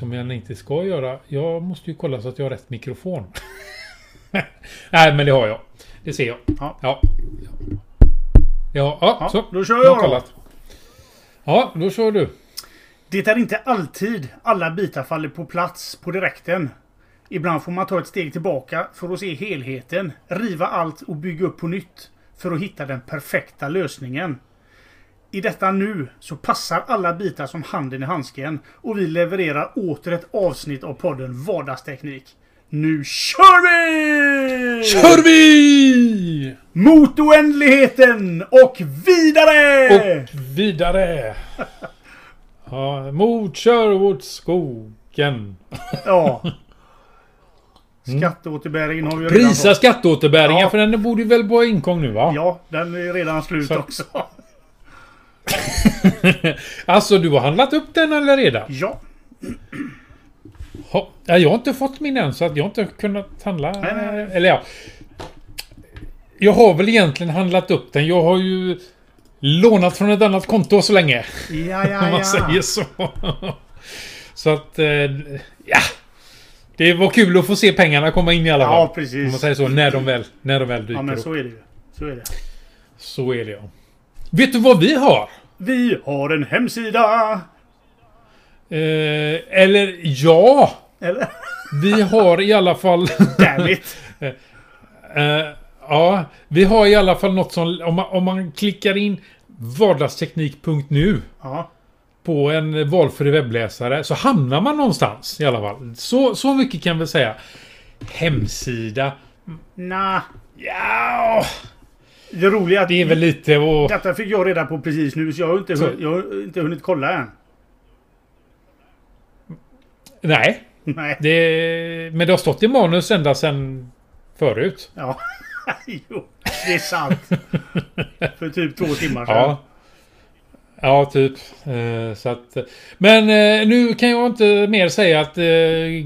som jag inte ska göra. Jag måste ju kolla så att jag har rätt mikrofon. Nej, men det har jag. Det ser jag. Ja. Ja. Ja, ja, Ja, så. då kör jag då. kollat. Ja, då kör du. Det är inte alltid alla bitar faller på plats på direkten. Ibland får man ta ett steg tillbaka för att se helheten, riva allt och bygga upp på nytt för att hitta den perfekta lösningen. I detta nu så passar alla bitar som handen i handsken och vi levererar åter ett avsnitt av podden Vardagsteknik. Nu kör vi! Kör vi! Mot oändligheten och vidare! Och vidare. Ja, mot Sherwoodskogen. Ja. Skatteåterbäringen har vi redan Mm. Prisa fått. skatteåterbäringen Ja. för den borde väl vara ingång nu va? Ja, den är redan slut Så- också. Alltså du har handlat upp den eller redan? Ja. Ha, ja, jag har inte fått min än så att jag inte kunnat handla. Nej, nej. Eller ja. Jag har väl egentligen handlat upp den. Jag har ju lånat från ett annat konto så länge. Ja, Om ja, man ja. säger så. Så att... eh, Ja. Det var kul att få se pengarna komma in i alla fall. Ja, Om man precis. säger så. När de väl, när de väl dyker Ja, men upp. så är det ju. Så är det. Så är det ja. Vet du vad vi har? Vi har en hemsida. Eh, eller ja. Eller? Vi har i alla fall... Damn it. Eh, ja, vi har i alla fall något som... Om man, om man klickar in vardagsteknik.nu Ja. på en valfri webbläsare så hamnar man någonstans i alla fall. Så, så mycket kan vi säga. Hemsida. Nah. Ja, Det roliga är att det är väl lite och... detta fick jag reda på precis nu så jag har inte, Så. jag har inte hunnit kolla än. Nej, Nej. det, men det har stått i manus ända sedan förut. Ja. jo, det är sant. För typ två timmar sedan. Ja. Ja, typ. Eh, så att, men eh, nu kan jag inte mer säga att eh,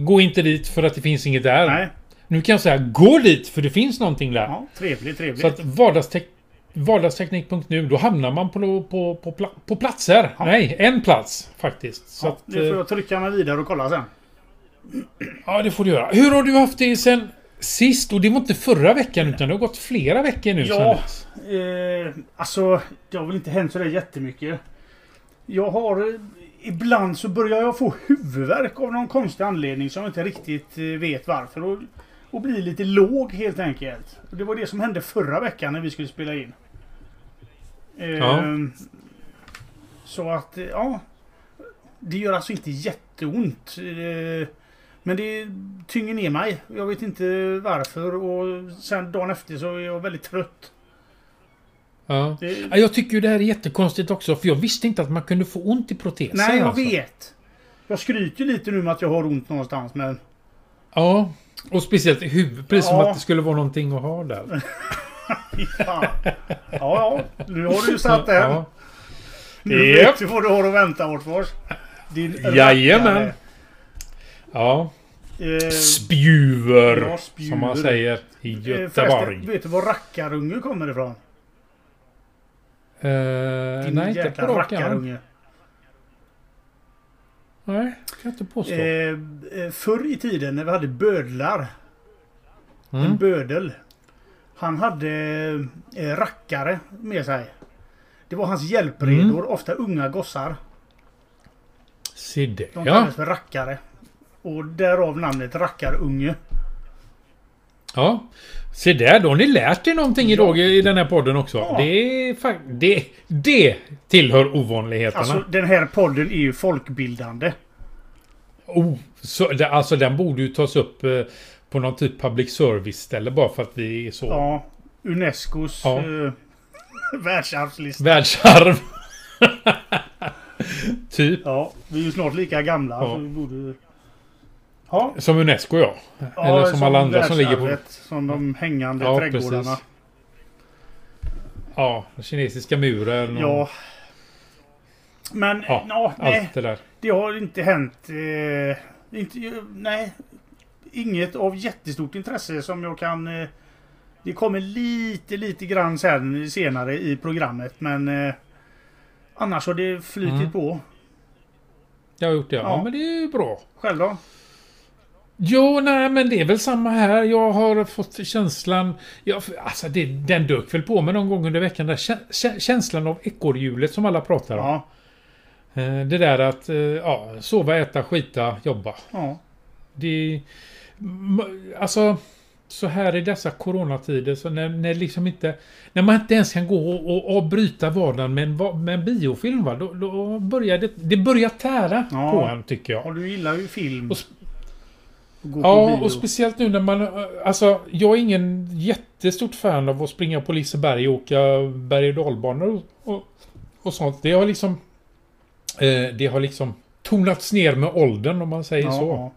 gå inte dit för att det finns inget där. Nej. Nu kan jag säga gå dit för det finns någonting där. Ja, trevligt, trevligt. Så att vardagstek vardagsteknik.nu, då hamnar man på, på, på, pla på platser. Ja. Nej, en plats faktiskt. Så ja, att, det får eh, jag trycka mig vidare och kolla sen. ja, det får du göra. Hur har du haft det sen sist? Och det var inte förra veckan utan det har gått flera veckor nu Ja. Eh, alltså, det har väl inte hänt sådär jättemycket. Jag har... eh, Ibland så börjar jag få huvudvärk av någon konstig anledning som jag inte riktigt eh, vet varför. Och, och blir lite låg helt enkelt. Och det var det som hände förra veckan när vi skulle spela in. Ja. Så att, ja. Det gör alltså inte jätteont. Eh, men det tynger ner mig. Jag vet inte varför. Och sen dagen efter så är jag väldigt trött. Ja. Det, Ja, Jag tycker ju det här är jättekonstigt också för jag visste inte att man kunde få ont i proteser. nej, jag alltså. vet. Jag skryter lite nu med att jag har ont någonstans men... Ja. Och speciellt i huvudet. Precis som Ja. att det skulle vara någonting att ha där. Ja, ja, nu har du ju satt den. Ja. Nu Japp. vet du vad du har att vänta Ortfors. Din Jajamän. rackare. ja. Eh, Spjuver. Ja, spjuver. Som man säger i eh, Göteborg. förresten, vet du var rackarunge kommer ifrån? Eh, Din nej, inte på rackarunge. Nej, kan jag inte påstå. Eh, eh, förr i tiden när vi hade bödlar. En Mm. bödel. Han hade eh, rackare med sig. Det var hans hjälpredor, Mm. ofta unga gossar. Se det. De Ja. kallades för rackare. Och därav namnet rackarunge. Ja. Se där, då har ni lärt er någonting idag i den här podden också. Ja. Det, är det, det tillhör ovanligheterna. Alltså den här podden är ju folkbildande. oh, så, alltså den borde ju tas upp eh, på någon typ public service ställe bara för att vi är så Ja. Unescos Ja. eh, världsarvslista. världsarv. typ. Ja, vi är ju snart lika gamla. Ja. Så vi borde... Ja, Som Unesco ja. ja, Eller som alla andra som ligger på... Som de hängande Ja, trädgårdarna. precis. Ja, kinesiska muren och Ja. Men, Ja, ja, nej. allt det där. Det har inte hänt... Eh, inte, nej. Inget av jättestort intresse som jag kan... Eh, det kommer lite, lite grann sen senare i programmet men... Eh, annars har det flutit Mm. på. Jag har gjort det. Ja, Ja. men det är ju bra. Själv då? Jo, nej, men det är väl samma här. Jag har fått känslan... Jag, alltså, det, den dök väl på mig någon gång under veckan. Där, kä, kä, känslan av ekorrhjulet som alla pratar om. Ja. Eh, Det där att eh, ja, sova, äta, skita, jobba. Ja. Det... Alltså... Så här i dessa coronatider, så när, när liksom inte... När man inte ens kan gå och, och avbryta vardagen med en, med en biofilm, va? Då, då börjar det... Det börjar tära Ja. på en, tycker jag. Och du gillar ju film. Och sp- Och gå på Ja, och speciellt nu när man... Alltså, jag är ingen jättestort fan av att springa på Liseberg och åka berg och dalbanor och, och, och sånt. Det har liksom... Eh, det har liksom tonats ner med åldern om man säger ja, så.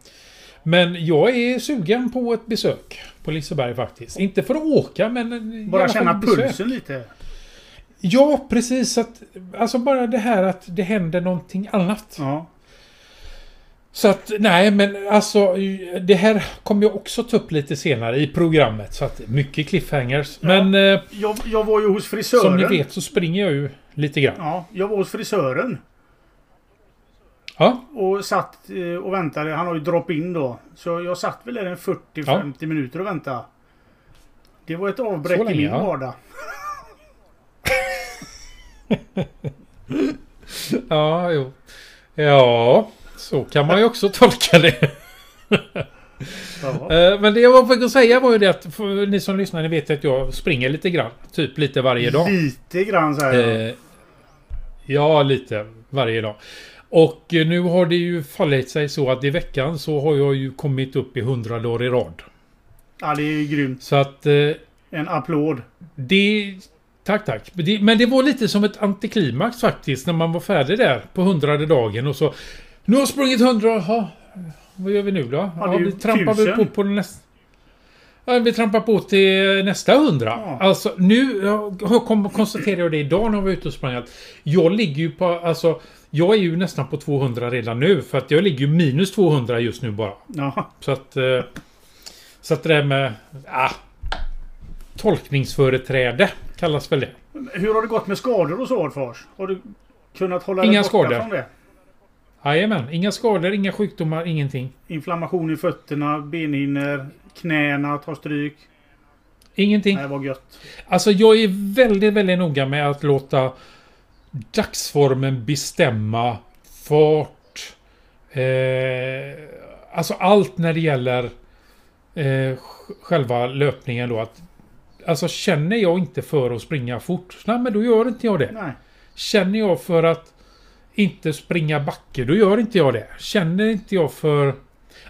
Men jag är sugen på ett besök på Liseberg faktiskt. Inte för att åka, men... Bara känna pulsen lite. Ja, precis. Att, alltså bara det här att det händer någonting annat. Ja. Så att, nej men alltså det här kommer jag också ta upp lite senare i programmet. Så att mycket cliffhangers. Ja. Men eh, Jag, jag var ju hos frisören. som ni vet så springer jag ju lite grann. Ja, jag var hos frisören. Ja, Och satt eh, och väntade. Han har ju drop-in då. Så jag satt väl där en 40-50 minuter och väntade. Det var ett avbräck Så i länge, min ja. vardag. ja, jo. Ja, så kan man ju också tolka det. Ja. Eh, Men det jag var på väg att säga var ju det att ni som lyssnar ni vet att jag springer lite grann. Typ lite varje dag. Lite grann så här. Eh, ja, lite varje dag. Och nu har det ju fallit sig så att i veckan så har jag ju kommit upp i 100 dagar i rad. Ja, det är ju grymt. Så att eh, En applåd. det... Tack, tack. Men det, men det var lite som ett antiklimax faktiskt när man var färdig där på hundrade dagen och så... Nu har jag sprungit 100, jaha. Vad gör vi nu då? Ja, ju vi trampar väl på på nästa... Ja, vi trampar på till nästa hundra. Ja. Alltså nu jag kom, konstaterade jag det idag när jag var ute och sprang att jag ligger ju på, alltså jag är ju nästan på 200 redan nu för att jag ligger ju minus 200 just nu bara. Ja. Så att... eh, Så att det där med... Ah, tolkningsföreträde kallas väl det. Hur har det gått med skador och så Adfors? Har du kunnat hålla Inga skador. från det? Jajamän, inga skador, inga sjukdomar, ingenting. Inflammation i fötterna, benhinnor, knäna tar stryk. Ingenting. Nej, vad gött. Alltså jag är väldigt, väldigt noga med att låta dagsformen bestämma fart. Eh, alltså allt när det gäller eh, sj- själva löpningen då. Att, alltså känner jag inte för att springa fort, nej men då gör inte jag det. Nej. Känner jag för att inte springa backe, då gör inte jag det. Känner inte jag för...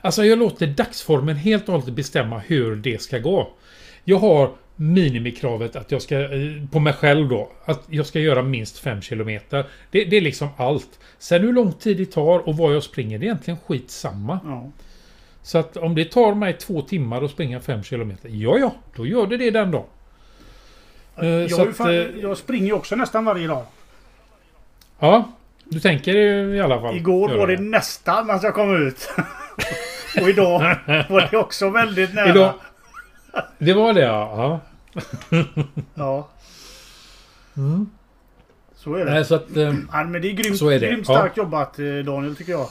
Alltså jag låter dagsformen helt och hållet bestämma hur det ska gå. Jag har minimikravet att jag ska, eh, på mig själv då, att jag ska göra minst 5 km. Det, det är liksom allt. Sen hur lång tid det tar och var jag springer, det är egentligen skitsamma. Ja. Så att om det tar mig två timmar att springa 5 km, ja ja, då gör det det den dagen. Eh, Jag, ju att, fan, eh, jag springer ju också nästan varje dag. Ja, du tänker i alla fall. Igår var det nästan att jag kom ut. och idag var det också väldigt nära. Idag, det var det ja. Ja, ja. Mm. så är det. Nej, så att... eh, Ja, men det är grymt, Så är det. grymt Ja. starkt jobbat eh, Daniel tycker jag.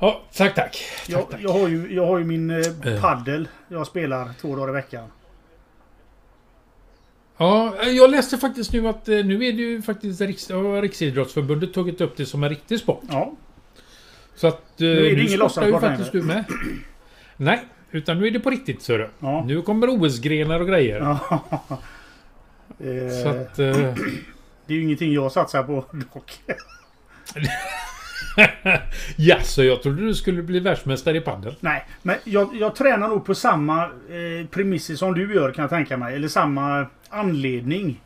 Ja, tack tack. tack, Jag, tack. jag, har, ju, jag har ju min eh, Eh. paddel jag spelar två dagar i veckan. Ja, jag läste faktiskt nu att eh, nu är det ju faktiskt Riks, Riksidrottsförbundet tagit upp det som en riktig sport. Ja, Så att... eh, är det ingen sportar ju faktiskt du med. Nej, utan nu är det på riktigt du. ja. Nu kommer OS-grenar och grejer. ja. Så att... Eh, Det är ju ingenting jag satsar på dock. ja, så jag trodde du skulle bli världsmästare i padel. Nej, men jag, jag tränar nog på samma eh, premisser som du gör kan jag tänka mig. Eller samma anledning.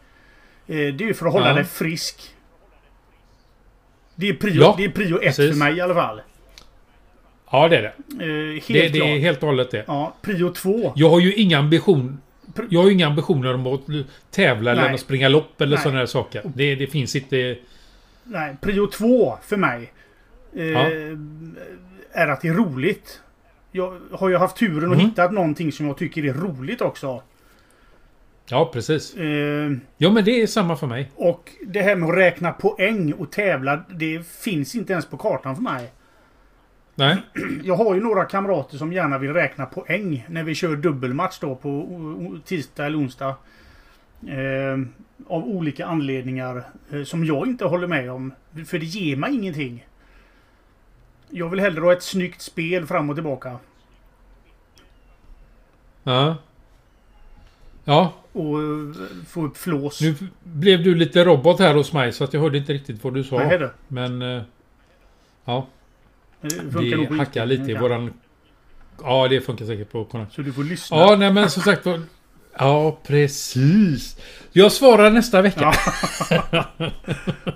Eh, det är ju för att hålla Ja. dig frisk. Det är prio, Ja, det är prio ett precis. för mig i alla fall. Ja, det är det. Eh, helt Det, det är helt och hållet det. Ja, prio två. Jag har ju inga ambition... Jag har ju inga ambitioner om att tävla eller Nej. att springa lopp eller sådana här saker. Det, det finns inte... Nej, prio två för mig. Eh, Ja. Är att det är roligt. Jag har ju haft turen att Mhm. hitta någonting som jag tycker är roligt också. Ja, precis. Eh, Ja, men det är samma för mig. och det här med att räkna poäng och tävla. Det finns inte ens på kartan för mig. Nej. Jag har ju några kamrater som gärna vill räkna poäng när vi kör dubbelmatch då på tisdag eller onsdag. Eh, av olika anledningar eh, som jag inte håller med om. För det ger mig ingenting. Jag vill hellre ha ett snyggt spel fram och tillbaka. Ja. Ja, Och eh, få upp flås. nu blev du lite robot här hos mig så att jag hörde inte riktigt vad du sa. Nej, det. Men... eh, Ja, Det det hackar lite i våran... Ja, det funkar säkert på Connect. Så du får lyssna. Ja, nej men som sagt var... Ja, precis. Jag svarar nästa vecka. Ja.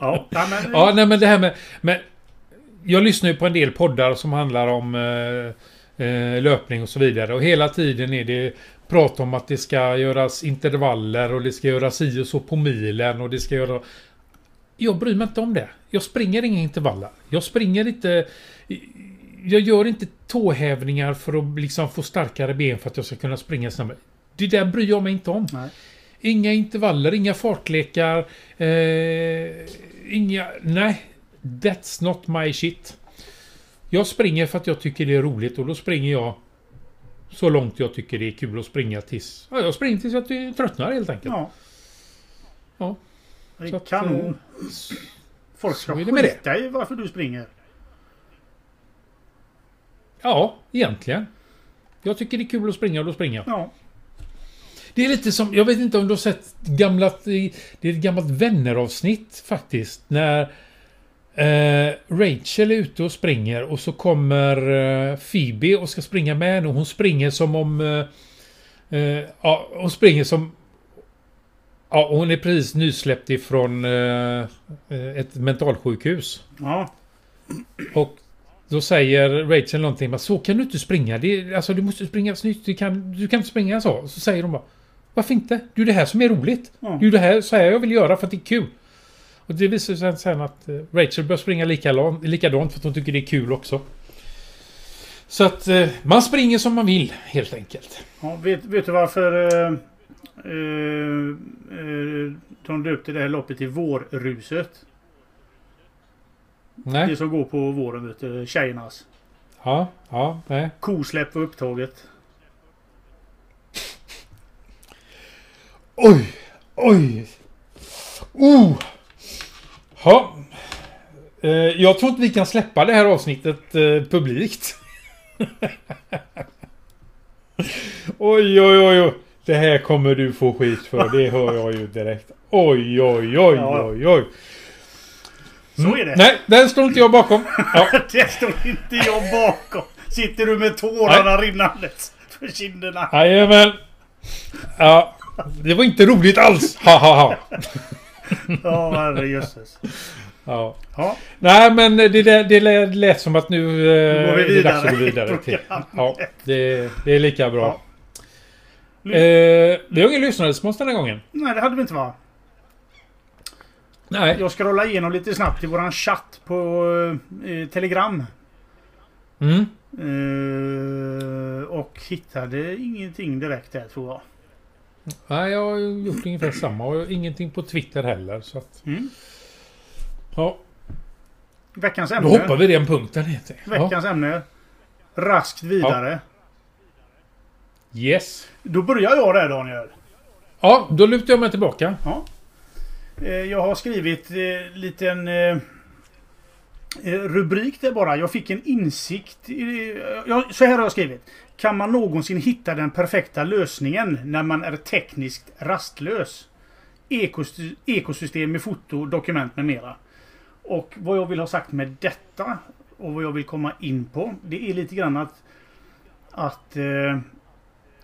ja, men, Ja, nej men det här med... med jag lyssnar ju på en del poddar som handlar om eh, eh, löpning och så vidare. Och hela tiden är det prat om att det ska göras intervaller och det ska göras si och så på milen och det ska göra... Jag bryr mig inte om det. Jag springer inga intervaller. Jag springer inte... Jag gör inte tåhävningar för att liksom få starkare ben för att jag ska kunna springa snabbare. Det där bryr jag mig inte om. Nej. Inga intervaller, inga fartlekar. Eh, inga... Nej. That's not my shit. Jag springer för att jag tycker det är roligt och då springer jag så långt jag tycker det är kul att springa tills... Ja, jag springer tills jag tröttnar helt enkelt. Ja. Ja. Det är att, kanon. eh, Folk ska skita i varför du springer. Ja, egentligen. Jag tycker det är kul att springa och då springer jag. Ja. Det är lite som, jag vet inte om du har sett gamla, det är ett gammalt vänneravsnitt faktiskt. När Rachel är ute och springer och så kommer eh, Phoebe och ska springa med henne hon springer som om... Eh, eh, ja, hon springer som... Ja, hon är precis nysläppt ifrån eh, eh, ett mentalsjukhus. Ja. Och då säger Rachel någonting men så kan du inte springa. Det alltså du måste springa snyggt. Du kan, du kan inte springa så. Så säger de bara Varför inte? Det är ju det här som är roligt. Ja. Det är ju det här, så här jag vill göra för att det är kul. Och det visar sig sen att eh, Rachel börjar springa likadant, för att hon tycker det är kul också. Så att eh, man springer som man vill helt enkelt. ja vet, vet du varför eh, eh, eh, de döpte det här loppet till Vårruset? Det Nej. som går på våren, vet du. Tjejernas. Ja, ja, nej. Kosläpp var upptaget. Oj! Oj! Oh! Ja. Eh, jag tror inte vi kan släppa det här avsnittet eh, publikt. oj, oj, oj, oj. Det här kommer du få skit för. Det hör jag ju direkt. Oj, oj, oj, oj, oj. Så är det. Nej, den står inte jag bakom. Ja, Det står inte jag bakom. Sitter du med tårarna rinnandes för kinderna. jajamän. Ja, det var inte roligt alls. Ha, ha, ha. Ja, herrejösses. Ja. Ja, Nej, men det, det, det lät- som att nu eh, Då går vi är det dags att gå vidare vidare. Till. Ja, det, det är lika bra. Ja. Eh, vi har ingen lyssnarrespons den här gången. nej det hade vi inte va? Nej. Jag scrollar igenom lite snabbt i våran chatt på eh, Telegram. Mm. Eh, och hittade ingenting direkt där tror jag. Nej, jag har gjort ungefär samma och ingenting på Twitter heller. Så att, Mm. ja, Veckans då ämne. hoppar vi den punkten. Heter det. Ja. Veckans ämne. Raskt vidare. Yes. Då börjar jag där Daniel. Ja, då lutar jag mig tillbaka. Ja. Eh, Jag har skrivit eh, liten eh, eh, rubrik där bara. Jag fick en insikt. I, ja, så här har jag skrivit. Kan man någonsin hitta den perfekta lösningen när man är tekniskt rastlös? Ekosy- ekosystem med foto, dokument med mera. Och vad jag vill ha sagt med detta och vad jag vill komma in på. Det är lite grann att att eh,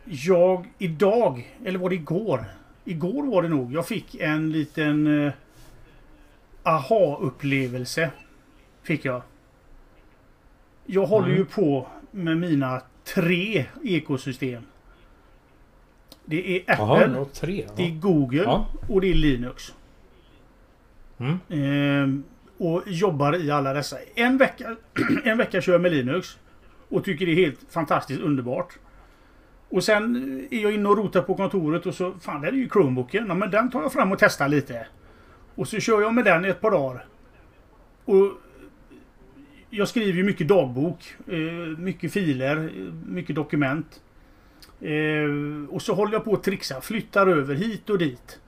jag idag, eller var det igår? Igår var det nog. Jag fick en liten eh, aha-upplevelse. Fick jag. Jag håller Mm. ju på med mina tre ekosystem. Det är Apple, det var tre. det är. Google Ja. och det är Linux. Mm. Ehm, och jobbar i alla dessa. En vecka, en vecka kör jag med Linux. Och tycker det är helt fantastiskt underbart. Och sen är jag inne och rotar på kontoret och så, fan det är ju Chromebooken. Ja, men den tar jag fram och testar lite. Och så kör jag med den i ett par dagar. Och jag skriver ju mycket dagbok. Eh, mycket filer, eh, mycket dokument. Eh, och så håller jag på att trixa. Flyttar över hit och dit.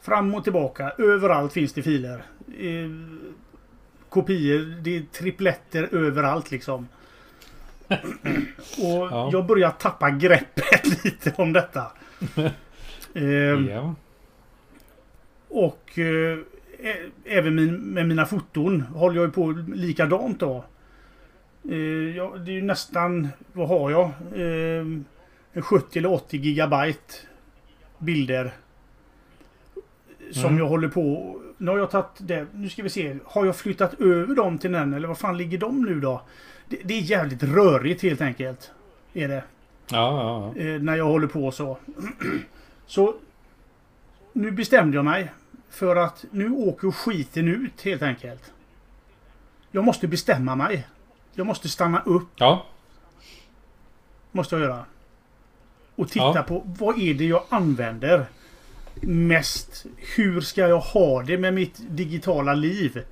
Fram och tillbaka. Överallt finns det filer. Kopior. Det är tripletter överallt liksom. och Ja. jag börjar tappa greppet lite om detta. Eh, Ja. och eh, även min, med mina foton håller jag ju på likadant då. Eh, ja, det är ju nästan, vad har jag? Eh, en 70 eller 80 gigabyte bilder. Som Mm. jag håller på... Nu har jag tagit det. Nu ska vi se. Har jag flyttat över dem till den eller vad fan ligger de nu då? Det, det är jävligt rörigt helt enkelt. Är det Ja, ja, ja. eh, när jag håller på så. Så nu bestämde jag mig för att nu åker skiten ut helt enkelt. Jag måste bestämma mig. Jag måste stanna upp, Ja, måste jag göra. Och titta Ja. på vad är det jag använder mest? Hur ska jag ha det med mitt digitala liv?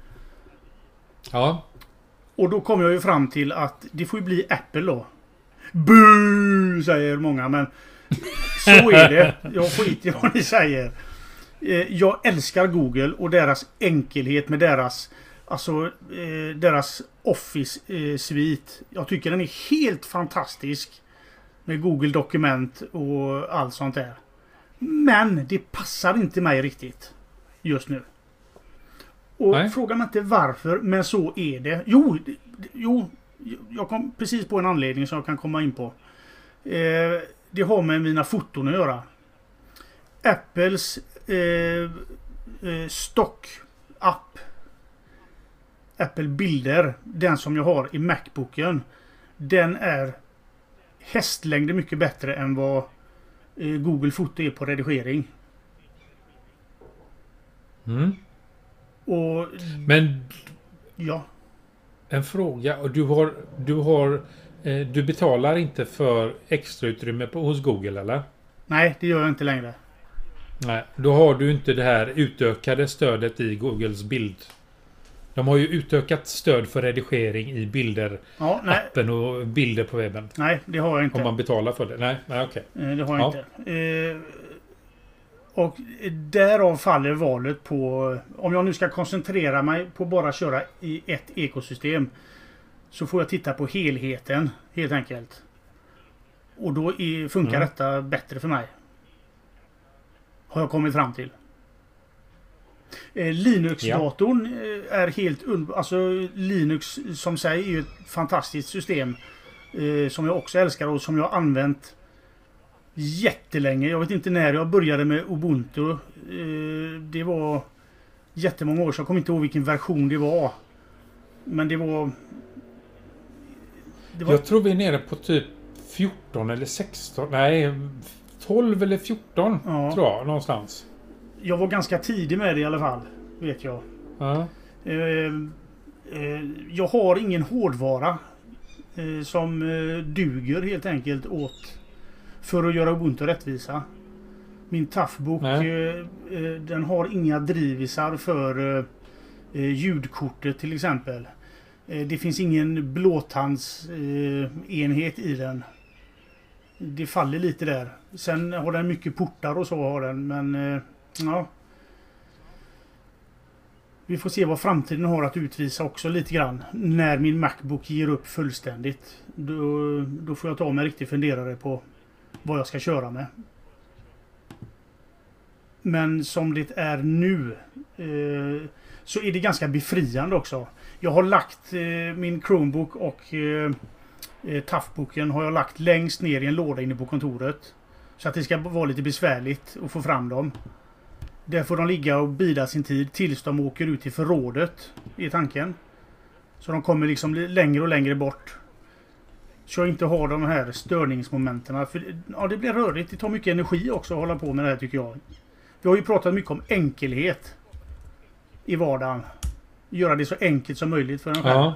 ja. Och då kom jag ju fram till att det får ju bli Apple då. Bu säger många men så är det. Jag skiter i vad ni säger. Eh, Jag älskar Google och deras enkelhet med deras Alltså eh, deras Office eh. Jag tycker den är helt fantastisk. Med Google dokument och allt sånt där. Men det passar inte mig riktigt. Just nu. Och Nej. fråga mig inte varför, men så är det. Jo, jo jag kom precis på en anledning som jag kan komma in på. Eh, det har med mina foton att göra. Apples eh, eh, stock-app. Apple Bilder. Den som jag har i Macbooken. Den är hästlängder mycket bättre än vad eh, Google Foto är på redigering. Mm. Och Men ja, en fråga. Och Du har... Du har... eh, Du betalar inte för extrautrymme på, hos Google eller? nej det gör jag inte längre. Nej, då har du inte det här utökade stödet i Googles bild. De har ju utökat stöd för redigering i bilder, Ja, appen och bilder på webben. nej det har jag inte. Om man betalar för det. Nej, nej okej. Eh, Det har jag Ja. inte. Eh, och därav faller valet på... Om jag nu ska koncentrera mig på bara köra i ett ekosystem. Så får jag titta på helheten helt enkelt. Och då är, funkar Mm. detta bättre för mig. Har jag kommit fram till. Eh, Linux-datorn eh, är helt un... Alltså Linux som sig är ju ett fantastiskt system. Eh, som jag också älskar och som jag har använt jättelänge. Jag vet inte när jag började med Ubuntu. Eh, det var jättemånga år så jag kommer inte ihåg vilken version det var. Men det var... Det var Jag tror vi är nere på typ 14 eller 16. Nej, 12 eller 14 Ja. tror jag någonstans. jag var ganska tidig med det i alla fall. Vet jag. Ja. Eh, eh, jag har ingen hårdvara eh, som duger helt enkelt åt för att göra Ubuntu rättvisa. Min Toughbook den har inga drivisar för ljudkortet till exempel. Det finns ingen blåtandsenhet enhet i den. Det faller lite där. Sen har den mycket portar och så har den men eh, ja. Vi får se vad framtiden har att utvisa också lite grann. När min Macbook ger upp fullständigt. Då, då får jag ta mig en riktig funderare på vad jag ska köra med. Men som det är nu eh, så är det ganska befriande också. Jag har lagt eh, min Chromebook och eh, eh, Toughbooken har jag lagt längst ner i en låda inne på kontoret. Så att det ska vara lite besvärligt att få fram dem. Där får de ligga och bida sin tid tills de åker ut till förrådet. I tanken. Så de kommer liksom li- längre och längre bort. Så jag inte har de här störningsmomenten. För ja, det blir rörigt. Det tar mycket energi också att hålla på med det här tycker jag. Vi har ju pratat mycket om enkelhet. I vardagen. Göra det så enkelt som möjligt för en själv. Ja.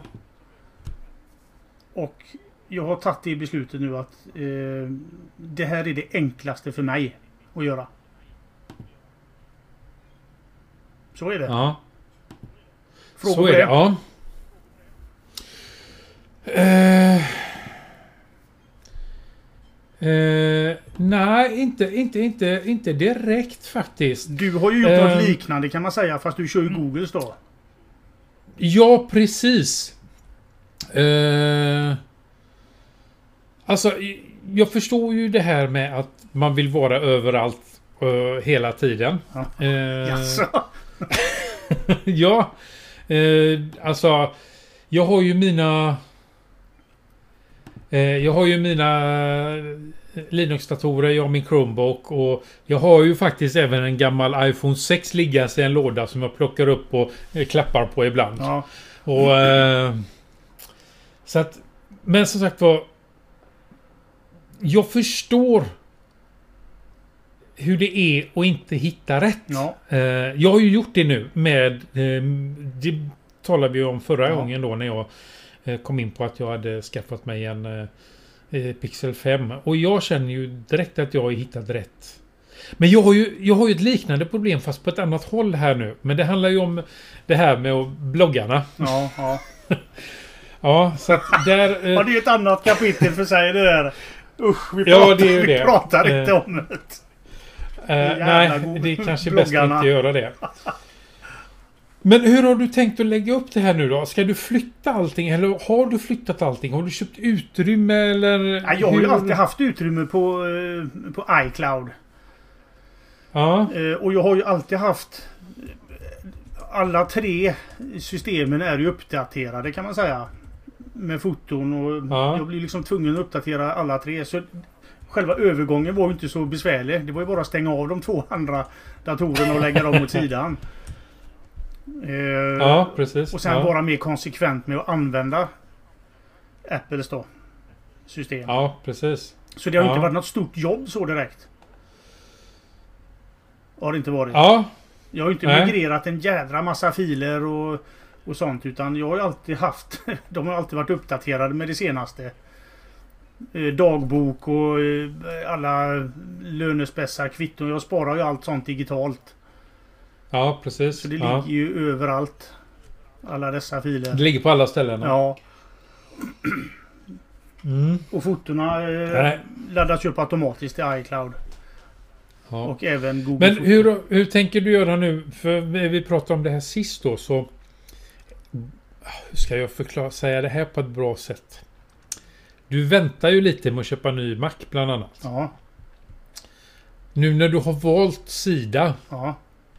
Och jag har tagit det beslutet nu att eh, det här är det enklaste för mig att göra. Så är det. ja. Frågor Så är det. det? Ja. Eh, eh, nej, inte, inte, inte, inte direkt faktiskt. Du har ju gjort Ehm. något liknande kan man säga fast du kör ju Googles då. Ja, precis. Eh, alltså, jag förstår ju det här med att man vill vara överallt eh, hela tiden. Ja. Eh, Jaså? ja. Eh, alltså, jag har ju mina... Eh, jag har ju mina Linux-datorer, jag har min Chromebook och jag har ju faktiskt även en gammal iPhone 6 liggandes i en låda som jag plockar upp och klappar på ibland. Ja. Och... Så att... Men som sagt var... Jag förstår hur det är att inte hitta rätt. Ja. Eh, jag har ju gjort det nu med... Eh, det talade vi om förra Ja. gången då när jag eh, kom in på att jag hade skaffat mig en Pixel 5. Och jag känner ju direkt att jag har hittat rätt. Men jag har, ju, jag har ju ett liknande problem fast på ett annat håll här nu. Men det handlar ju om det här med bloggarna. Ja, ja. Ja, så att där... ja, det är ju ett annat kapitel för sig det där. Usch, vi Ja, pratar, det är vi det. pratar Eh, inte om det. Eh, nej, det är kanske bäst att bloggarna. inte göra det. Men hur har du tänkt att lägga upp det här nu då? Ska du flytta allting eller har du flyttat allting? Har du köpt utrymme eller? Ja, jag har ju alltid haft utrymme på, eh, på iCloud. Ja, Eh, Och jag har ju alltid haft... Alla tre systemen är ju uppdaterade kan man säga. Med foton och Ja. jag blir liksom tvungen att uppdatera alla tre. Så Själva övergången var ju inte så besvärlig. Det var ju bara att stänga av de två andra datorerna och lägga dem åt sidan. Eh, ja precis. Och sen ja. vara mer konsekvent med att använda Apples då. System. Ja, precis. Så det har Ja. inte varit något stort jobb så direkt. Har det inte varit. Ja, Jag har inte Nej. migrerat en jädra massa filer och, och sånt. Utan jag har ju alltid haft... De har alltid varit uppdaterade med det senaste. Eh, Dagbok och eh, alla lönespessar, kvitton. Jag sparar ju allt sånt digitalt. ja precis. Så det ja. ligger ju överallt. Alla dessa filer. Det ligger på alla ställen. Ja. Mm. Och fotona eh, laddas upp automatiskt i iCloud. ja. Och även Google Men hur, hur tänker du göra nu? För vi pratade om det här sist då så... Hur ska jag förklara, säga det här på ett bra sätt? Du väntar ju lite med att köpa ny Mac bland annat. Ja. Nu när du har valt sida, Ja.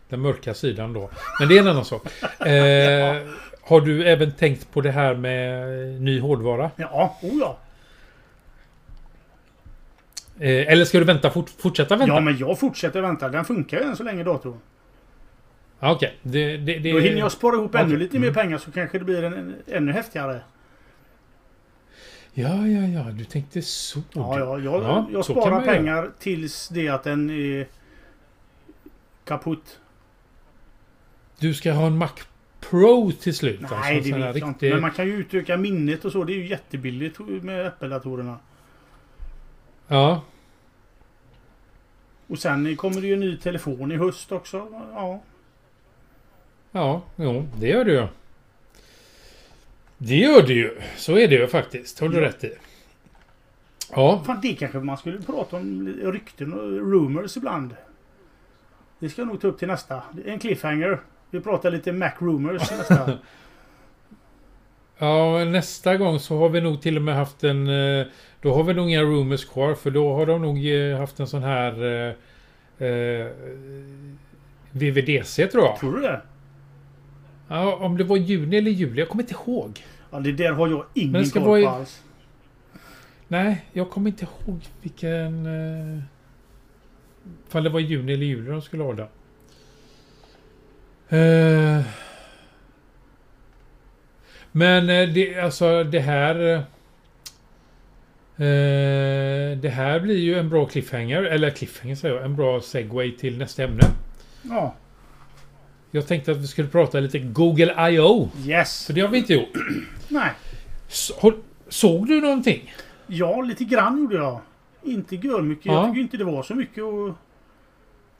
den mörka sidan då. Men det är en annan sak. Eh, har du även tänkt på det här med ny hårdvara? Ja. Oh ja. Eh, eller ska du vänta, fort, fortsätta vänta? Ja men jag fortsätter vänta. Den funkar ju än så länge datorn. Okej, det, det, det... Då hinner jag spara ihop ännu Okej. lite mer pengar så kanske det blir en, en, ännu häftigare. Ja, ja, ja. Du tänkte så. Ja, ja, jag, Ja, jag sparar man göra. pengar tills det att den är kaputt. Du ska ha en Mac Pro till slut? Nej, alltså, det vet jag inte. riktig- Men man kan ju utöka minnet och så. Det är ju jättebilligt med Apple-datorerna. Ja, Och sen kommer det ju en ny telefon i höst också. Ja. Ja, jo, det gör det ju. Det gör det ju. Så är det ju faktiskt. Har du Ja. rätt i. Ja, Fan, det kanske man skulle prata om rykten och rumors ibland. Det ska jag nog ta upp till nästa. Det är En cliffhanger. Vi pratar lite Mac rumors nästa. ja, nästa gång så har vi nog till och med haft en... eh, Då har vi nog inga rumors kvar för då har de nog eh, haft en sån här... eh, eh, VVDC tror jag. Tror du det? Ja, om det var juni eller juli. Jag kommer inte ihåg. Ja, det där har jag ingen Men det ska koll vara i- på alls. Nej, jag kommer inte ihåg vilken... Uh, ifall det var juni eller juli de skulle ha. Eh, men eh, det, alltså det här... eh, det här blir ju en bra cliffhanger. Eller cliffhanger säger jag. En bra segway till nästa ämne. Ja. Jag tänkte att vi skulle prata lite Google I.O. Yes. För det har vi inte gjort. Nej. Så, såg du någonting? Ja, lite grann gjorde jag. Inte gör mycket. Ja. Jag tycker inte det var så mycket att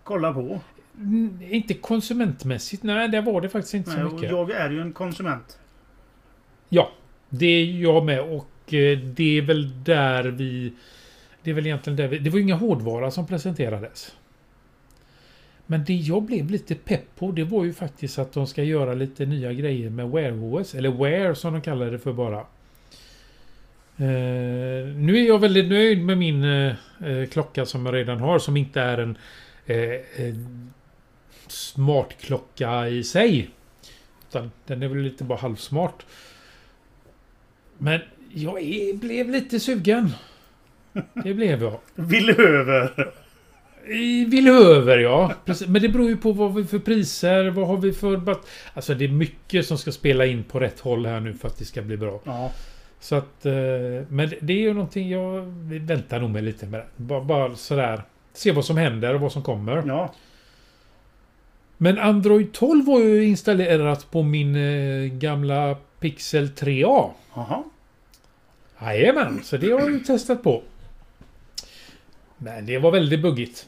kolla på. Mm, Inte konsumentmässigt. Nej, det var det faktiskt inte Nej, så mycket. jag är ju en konsument. Ja. Det är jag med och eh, det är väl där vi... Det är väl egentligen där vi... Det var ju inga hårdvara som presenterades. Men det jag blev lite pepp på det var ju faktiskt att de ska göra lite nya grejer med Wear OS. Eller Wear som de kallar det för bara. Eh, nu är jag väldigt nöjd med min eh, eh klocka som jag redan har som inte är en eh, eh smartklocka i sig. Utan den är väl lite bara halvsmart. Men jag är, blev lite sugen. Det blev jag. Vill över. Vill över ja. Precis. Men det beror ju på vad vi för priser. Vad har vi för... Alltså det är mycket som ska spela in på rätt håll här nu för att det ska bli bra. Ja. Så att... Eh, men det är ju någonting jag väntar nog med lite med. Bara, bara sådär. Se vad som händer och vad som kommer. Ja. Men Android 12 var ju installerat på min eh, gamla Pixel 3A. Jaha. Jajamän, så det har jag ju testat på. Men det var väldigt buggigt.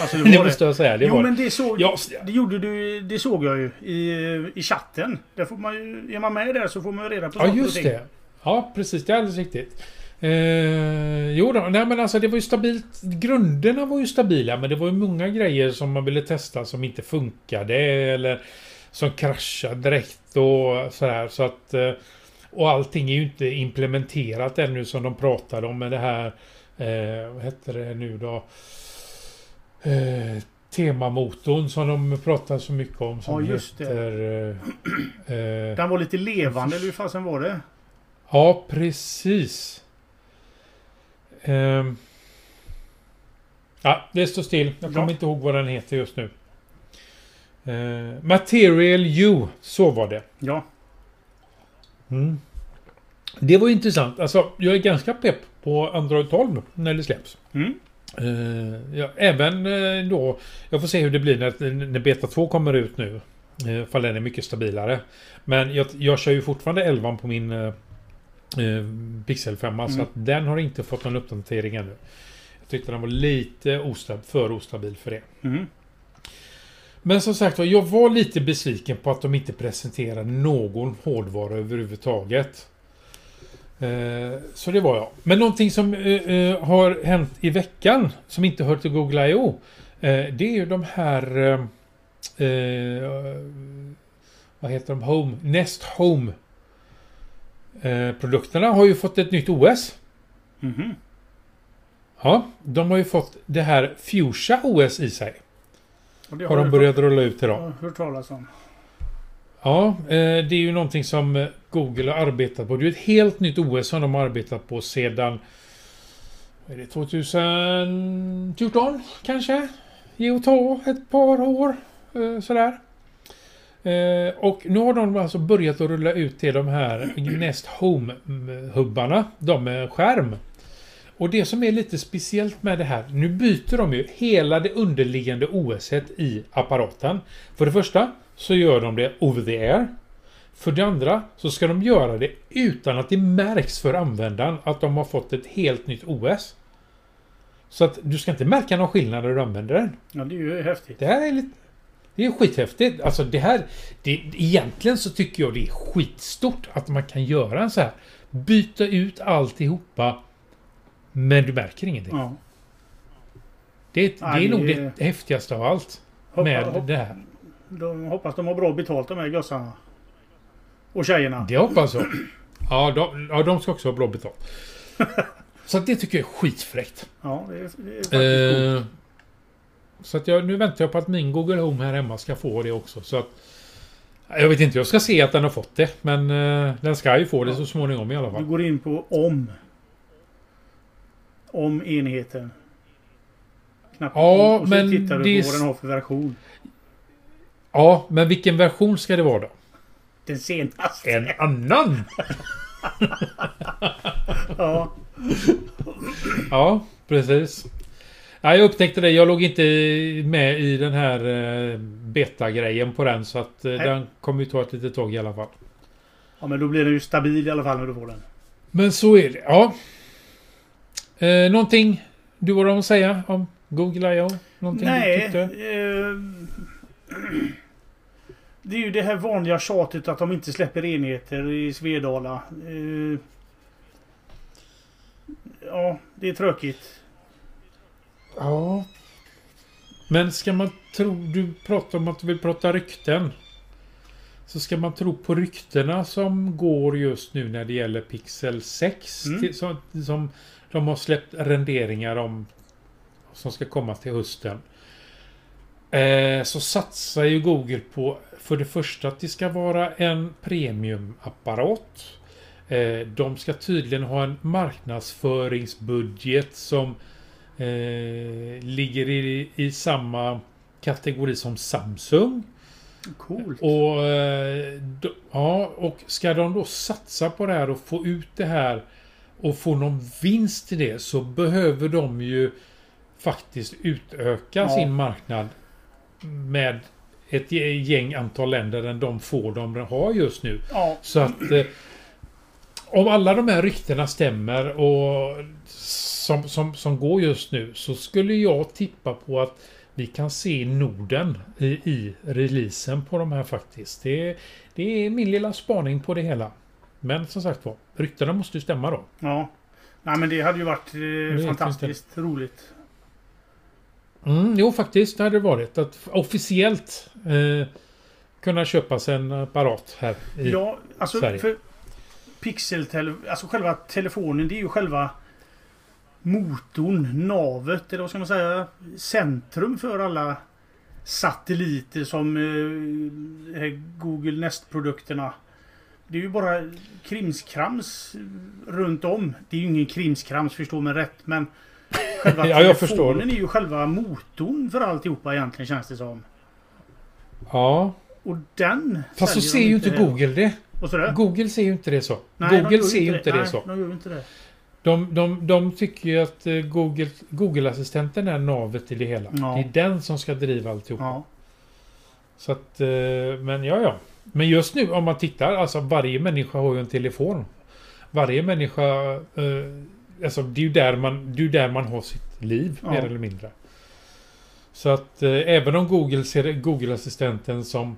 Alltså, det, det måste jag säga. Det jo, var men det, såg, ja. det gjorde du. Det såg jag ju i, i chatten. Där får man ju, är man med där så får man ju reda på Ja, just det. Ja, precis. Det är alldeles riktigt. Eh, jo då, nej men alltså det var ju stabilt. Grunderna var ju stabila men det var ju många grejer som man ville testa som inte funkade eller som kraschade direkt och sådär. Så att, eh, och allting är ju inte implementerat ännu som de pratade om med det här eh, vad heter det nu då? Eh, temamotorn som de pratar så mycket om. Som ja, just heter, det. Eh, Den var lite levande, eller hur fasen var det? Ja, precis. Um, ja, det står still. Jag kommer ja. inte ihåg vad den heter just nu. Uh, Material U, så var det. Ja. Mm. Det var intressant. Alltså, jag är ganska pepp på Android 12 när det släpps. Mm. Uh, ja, även uh, då... Jag får se hur det blir när, när Beta 2 kommer ut nu. Uh, för den är mycket stabilare. Men jag, jag kör ju fortfarande 11 på min uh, Pixel 5. Mm. Så att den har inte fått någon uppdatering ännu. Jag tyckte den var lite ostab för ostabil för det. Mm. Men som sagt jag var lite besviken på att de inte presenterade någon hårdvara överhuvudtaget. Eh, så det var jag. Men någonting som eh, eh, har hänt i veckan som inte hör till Google I.O. det är ju de här... vad heter de? Home? Nest Home. produkterna har ju fått ett nytt OS. Mm -hmm. Ja, de har ju fått det här Fuchsia OS i sig. har, har de börjat rulla ut idag. Hört talas om. Ja, eh, det är ju någonting som eh, Google har arbetat på. Det är ett helt nytt OS som de har arbetat på sedan... Är det 2014 kanske? Ge och ta ett par år. Eh, sådär. Och nu har de alltså börjat att rulla ut till de här Nest Home-hubbarna. De med skärm. Och det som är lite speciellt med det här, nu byter de ju hela det underliggande OS i apparaten. För det första så gör de det over the air. För det andra så ska de göra det utan att det märks för användaren att de har fått ett helt nytt OS. Så att du ska inte märka någon skillnad när du använder den. Ja, det är ju häftigt. Det här är lite... Det är skithäftigt. Alltså det här... Det, egentligen så tycker jag det är skitstort att man kan göra en så här. Byta ut alltihopa. Men du märker ingenting. Ja. Det, det är nog det häftigaste av allt. Hoppa, med hoppa, det här. De hoppas de har bra betalt de här gossarna. Och tjejerna. Det hoppas jag. Ja, de, ja, de ska också ha bra betalt. Så det tycker jag är skitfräckt. Ja, det är, det är faktiskt eh, Så att jag, nu väntar jag på att min Google Home här hemma ska få det också. Så att, jag vet inte, jag ska se att den har fått det. Men eh, den ska ju få det så småningom i alla fall. Du går in på om. Om enheten. Knappen ja, och så men tittar du på vad den har för version. Ja, men vilken version ska det vara då? Den senaste. En annan? ja. Ja, precis. Ja, jag upptäckte det. Jag låg inte med i den här eh, beta-grejen på den. Så att eh, den kommer ju ta ett litet tag i alla fall. Ja, men då blir den ju stabil i alla fall när du får den. Men så är det. Ja. Eh, någonting du har att säga om Google I.O.? Någonting Nej. Du tyckte? Eh, Det är ju det här vanliga tjatet att de inte släpper enheter i Svedala. Eh, ja, det är tråkigt. Ja. Men ska man tro... Du pratar om att du vill prata rykten. Så ska man tro på ryktena som går just nu när det gäller Pixel 6. Mm. Till, som, som de har släppt renderingar om. Som ska komma till hösten. Eh, så satsar ju Google på för det första att det ska vara en premiumapparat. Eh, de ska tydligen ha en marknadsföringsbudget som eh, ligger i, i samma kategori som Samsung. Coolt. Och, ja, och ska de då satsa på det här och få ut det här och få någon vinst i det så behöver de ju faktiskt utöka Ja. sin marknad med ett gäng antal länder än de få de har just nu. Ja, Så att eh, om alla de här ryktena stämmer och som, som, som går just nu så skulle jag tippa på att vi kan se Norden i, i releasen på de här faktiskt. Det, det är min lilla spaning på det hela. Men som sagt var, ryktena måste ju stämma då. ja. Nej men det hade ju varit eh, fantastiskt roligt. Mm, jo, faktiskt det hade det varit. Att officiellt eh, kunna köpa sig en apparat här i... Ja, alltså Sverige. för Pixel alltså själva telefonen det är ju själva motorn, navet eller vad ska man säga, centrum för alla satelliter som eh, Google Nest-produkterna. Det är ju bara krimskrams runt om. Det är ju ingen krimskrams förstå mig rätt men själva Ja, jag förstår. telefonen är ju själva motorn för alltihopa egentligen känns det som. Ja, Och den fast så ser ju inte. Google det. Google ser ju inte det så. Nej, Google ser ju inte det Nej, så. de gör inte det. De, de, de tycker ju att eh, Google, Google-assistenten är navet i det hela. Ja. Det är den som ska driva alltihop. Ja. Så att, eh, men ja, ja. Men just nu om man tittar, alltså varje människa har ju en telefon. Varje människa, eh, alltså det är ju där man, det är där man har sitt liv Ja. mer eller mindre. Så att eh, även om Google ser Google-assistenten som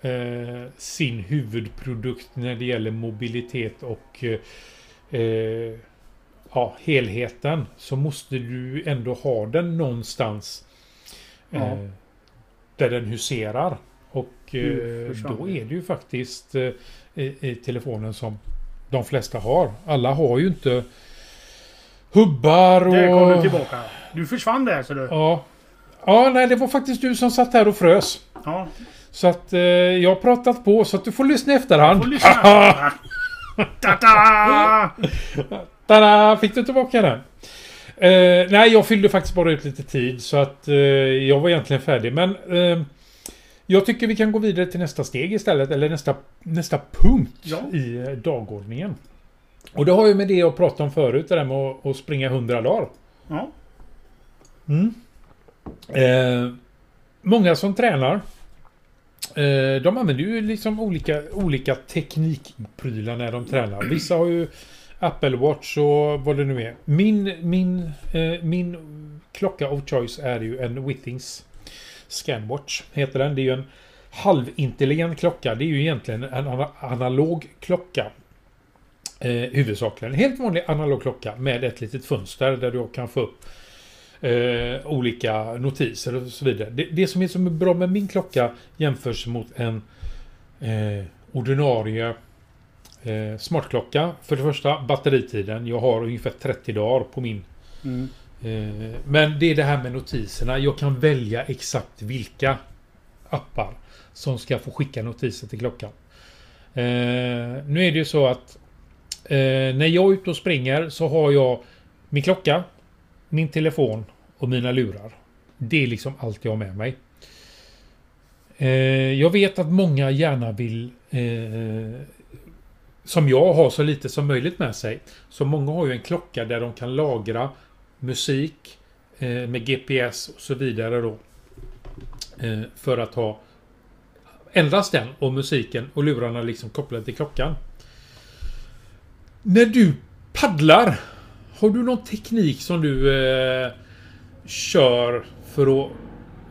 eh, sin huvudprodukt när det gäller mobilitet och eh, eh, ja, helheten så måste du ändå ha den någonstans Ja. eh, där den huserar. Och Mm, då är det ju faktiskt i telefonen som de flesta har. Alla har ju inte hubbar och... Där kom du tillbaka. Du försvann där så du. Ja. Ja, nej, det var faktiskt du som satt här och frös. Ja. Så att eh, jag har pratat på så att du får lyssna i efterhand. Får lyssna. Ta-ta! Tada! Fick du tillbaka den? Eh, nej, jag fyllde faktiskt bara ut lite tid så att eh, jag var egentligen färdig. Men eh, jag tycker vi kan gå vidare till nästa steg istället. Eller nästa, nästa punkt Ja. i eh, dagordningen. Och det har ju med det jag pratade om förut, det där med att, springa 100 dagar. Ja. Mm. Eh, många som tränar eh, de använder ju liksom olika, olika teknikprylar när de tränar. Vissa har ju Apple Watch och vad det nu är. Min, min, eh, min klocka of choice är ju en Withings Scanwatch. Heter den. Det är ju en halvintelligent klocka. Det är ju egentligen en ana- analog klocka. Eh, huvudsakligen. En helt vanlig analog klocka med ett litet fönster där du kan få upp eh, olika notiser och så vidare. Det, det som är så bra med min klocka jämförs mot en eh, ordinarie eh, smartklocka. För det första batteritiden. Jag har ungefär 30 dagar på min. Mm. Eh, men det är det här med notiserna. Jag kan välja exakt vilka appar som ska få skicka notiser till klockan. Eh, nu är det ju så att eh, när jag är ute och springer så har jag min klocka, min telefon och mina lurar. Det är liksom allt jag har med mig. Eh, jag vet att många gärna vill eh, som jag har så lite som möjligt med sig. Så många har ju en klocka där de kan lagra musik eh, med GPS och så vidare då. Eh, för att ha endast den och musiken och lurarna liksom kopplade till klockan. När du paddlar, har du någon teknik som du eh, kör för att...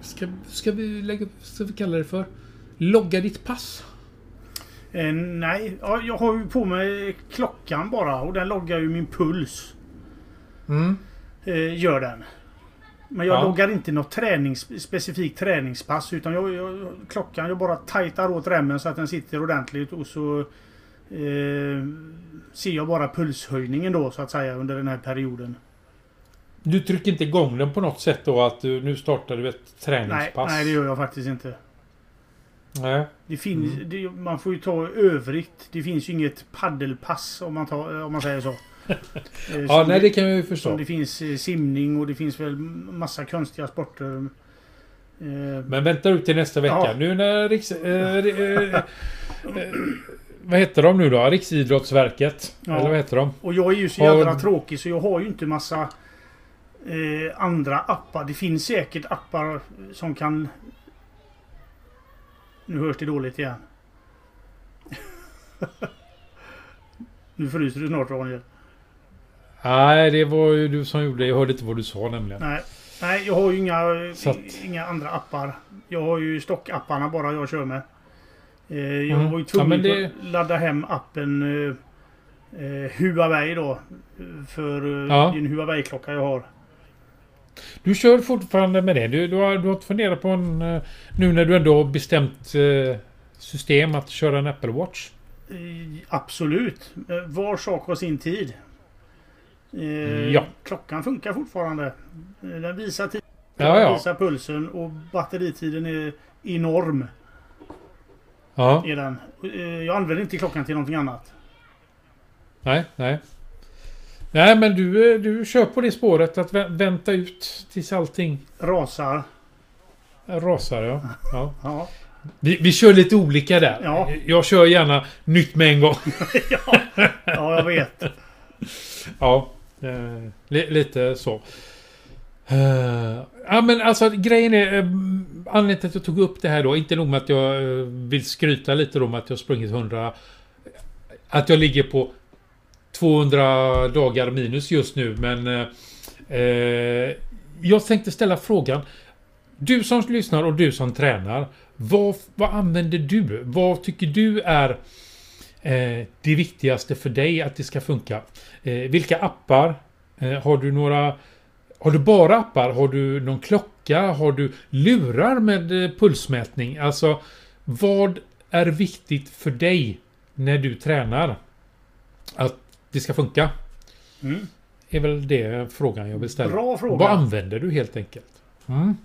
Ska, ska vi lägga... Ska vi kalla det för? logga ditt pass? Eh, nej, ja, jag har ju på mig klockan bara och den loggar ju min puls. Mm. Eh, gör den. Men jag Ja. loggar inte något tränings, specifikt träningspass utan jag, jag, klockan jag bara tajtar åt remmen så att den sitter ordentligt och så eh, ser jag bara pulshöjningen då så att säga under den här perioden. Du trycker inte igång den på något sätt då att du, nu startar du ett Nej, träningspass? nej, det gör jag faktiskt inte. Nej. Det finns, Mm. det, man får ju ta övrigt. Det finns ju inget paddelpass om man, tar, om man säger så. Eh, Ja, nej det kan jag ju förstå. det finns eh, simning och det finns väl massa konstiga sporter. Eh, Men vänta ut till nästa vecka. Ja. Nu när Riks... Eh, eh, eh, vad heter de nu då? Riksidrottsverket? Ja. Eller vad heter de? och jag är ju så jävla tråkig så jag har ju inte massa eh, andra appar. Det finns säkert appar som kan... Nu hörs det dåligt igen. nu fryser du snart Daniel. Nej, det var ju du som gjorde det. Jag hörde inte vad du sa nämligen. Nej, nej jag har ju inga, att- inga andra appar. Jag har ju stockapparna bara jag kör med. Eh, jag Mm. var ju Ja, tvungen men det- att ladda hem appen eh, eh, Huawei då. För eh, Ja. din Huawei-klocka jag har. Du kör fortfarande med det. Du, du, har, du har inte funderat på en... Nu när du ändå har bestämt eh, system att köra en Apple Watch? Absolut. Var sak har sin tid. Eh, Ja. Klockan funkar fortfarande. Den visar tiden. Ja, ja. visar pulsen och batteritiden är enorm. Ja. Är den. Eh, Jag använder inte klockan till någonting annat. Nej, nej. Nej, men du, eh, du kör på det spåret att vä- vänta ut tills allting Rasar. rasar. Ja. Ja. Ja. Vi, vi kör lite olika där. Ja. Jag kör gärna nytt med en gång. ja, ja, jag vet. Ja, eh, li, lite så. Eh, ja men alltså grejen är... Uh, anledningen till att jag tog upp det här då, inte nog med att jag eh, vill skryta lite då med att jag sprungit 100... Att jag ligger på 200 dagar minus just nu men... eh, jag tänkte ställa frågan. Du som lyssnar och du som tränar. Vad, vad använder du? Vad tycker du är eh, det viktigaste för dig att det ska funka? Eh, vilka appar? Eh, har du några... Har du bara appar? Har du någon klocka? Har du lurar med eh, pulsmätning? Alltså, vad är viktigt för dig när du tränar? Att det ska funka? Mm. Är väl det frågan jag vill ställa. Bra fråga. Vad använder du helt enkelt? Mm.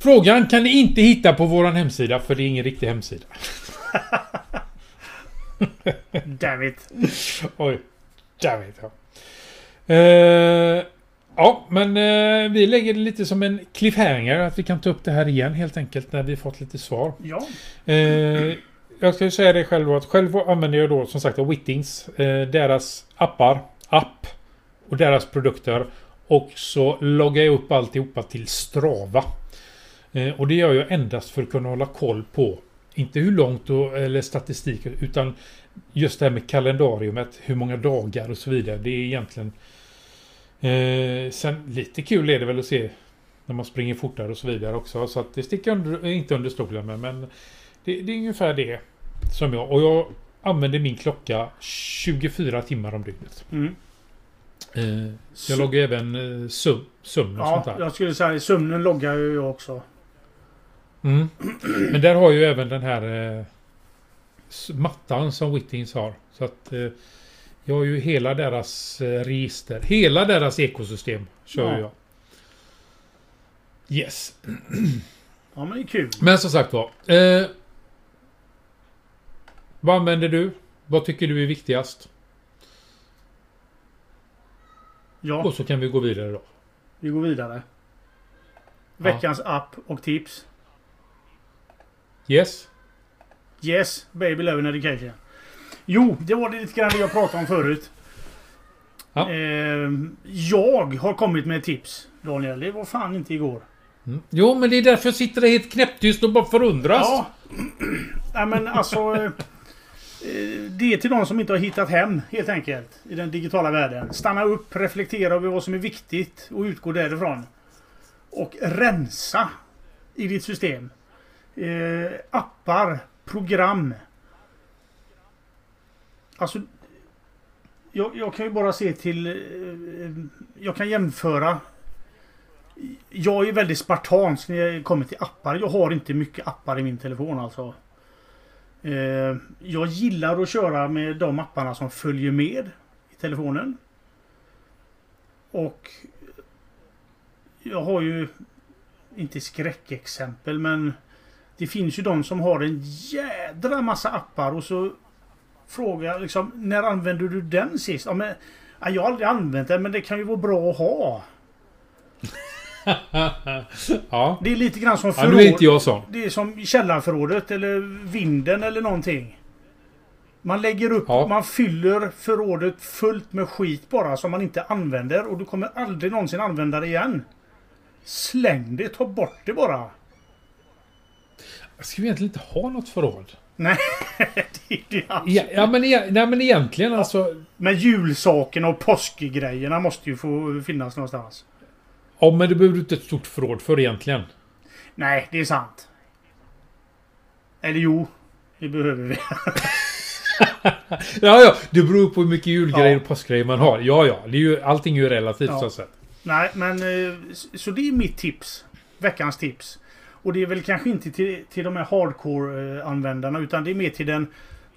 Frågan kan ni inte hitta på våran hemsida för det är ingen riktig hemsida. Damn it. Oj. Damn it, ja. Eh, ja, men eh, vi lägger det lite som en cliffhanger. Att vi kan ta upp det här igen helt enkelt när vi fått lite svar. Ja. Eh, jag ska ju säga det själv att själv använder jag då som sagt Wittings. Eh, deras appar, app och deras produkter. Och så loggar jag upp alltihopa till Strava. Eh, och det gör jag endast för att kunna hålla koll på inte hur långt då, eller statistik utan just det här med kalendariumet, hur många dagar och så vidare. Det är egentligen... Eh, sen lite kul är det väl att se när man springer fortare och så vidare också. Så att det sticker under, inte under stolen med. Men det, det är ungefär det som jag... Och jag använder min klocka 24 timmar om dygnet. Mm. Eh, jag loggar även eh, sum, sömn och Ja, sånt där. jag skulle säga sömnen loggar ju jag också. Mm. Men där har ju även den här eh, mattan som Wittings har. Så att eh, jag har ju hela deras eh, register. Hela deras ekosystem kör Ja. jag. Yes. Ja, men det är kul. Men som sagt var. Eh, vad använder du? Vad tycker du är viktigast? Ja, Och så kan vi gå vidare då. vi går vidare. Veckans app och tips. Yes? Yes, Baby Love and Education. Jo, det var det lite grann det jag pratade om förut. Ja. Eh, jag har kommit med ett tips, Daniel. Det var fan inte igår. Mm. Jo, men det är därför jag sitter där helt knäpptyst och bara förundras. Ja. Nej men alltså... eh, eh, Det är till de som inte har hittat hem helt enkelt. I den digitala världen. Stanna upp, reflektera över vad som är viktigt och utgå därifrån. Och rensa i ditt system. Eh, appar, program. Alltså... Jag, jag kan ju bara se till... Eh, jag kan jämföra. Jag är väldigt spartansk när det kommer till appar. Jag har inte mycket appar i min telefon alltså. Eh, jag gillar att köra med de apparna som följer med i telefonen. Och jag har ju inte skräckexempel men det finns ju de som har en jädra massa appar och så frågar jag liksom när använder du den sist? Ja, men, ja, jag har aldrig använt den men det kan ju vara bra att ha. ja. Det är lite grann som förråd. Ja, nu är inte jag sån. Det är som källarförrådet eller vinden eller någonting. Man lägger upp, ja. man fyller förrådet fullt med skit bara som man inte använder och du kommer aldrig någonsin använda det igen. Släng det, ta bort det bara. Jag ska egentligen inte ha något förråd. Nej, det är det alltså. ja, ja, men, e nej, men egentligen ja, alltså... Men julsakerna och påskgrejerna måste ju få finnas någonstans. Ja, men det behöver du inte ett stort förråd för egentligen. Nej, det är sant. Eller jo, det behöver vi. ja, ja. Det beror på hur mycket julgrejer ja. och påskgrejer man har. Ja, ja. Det är ju, allting är ju relativt ja. så sätt. Nej, men eh, så det är mitt tips. Veckans tips. Och det är väl kanske inte till, till de här hardcore-användarna utan det är mer till den,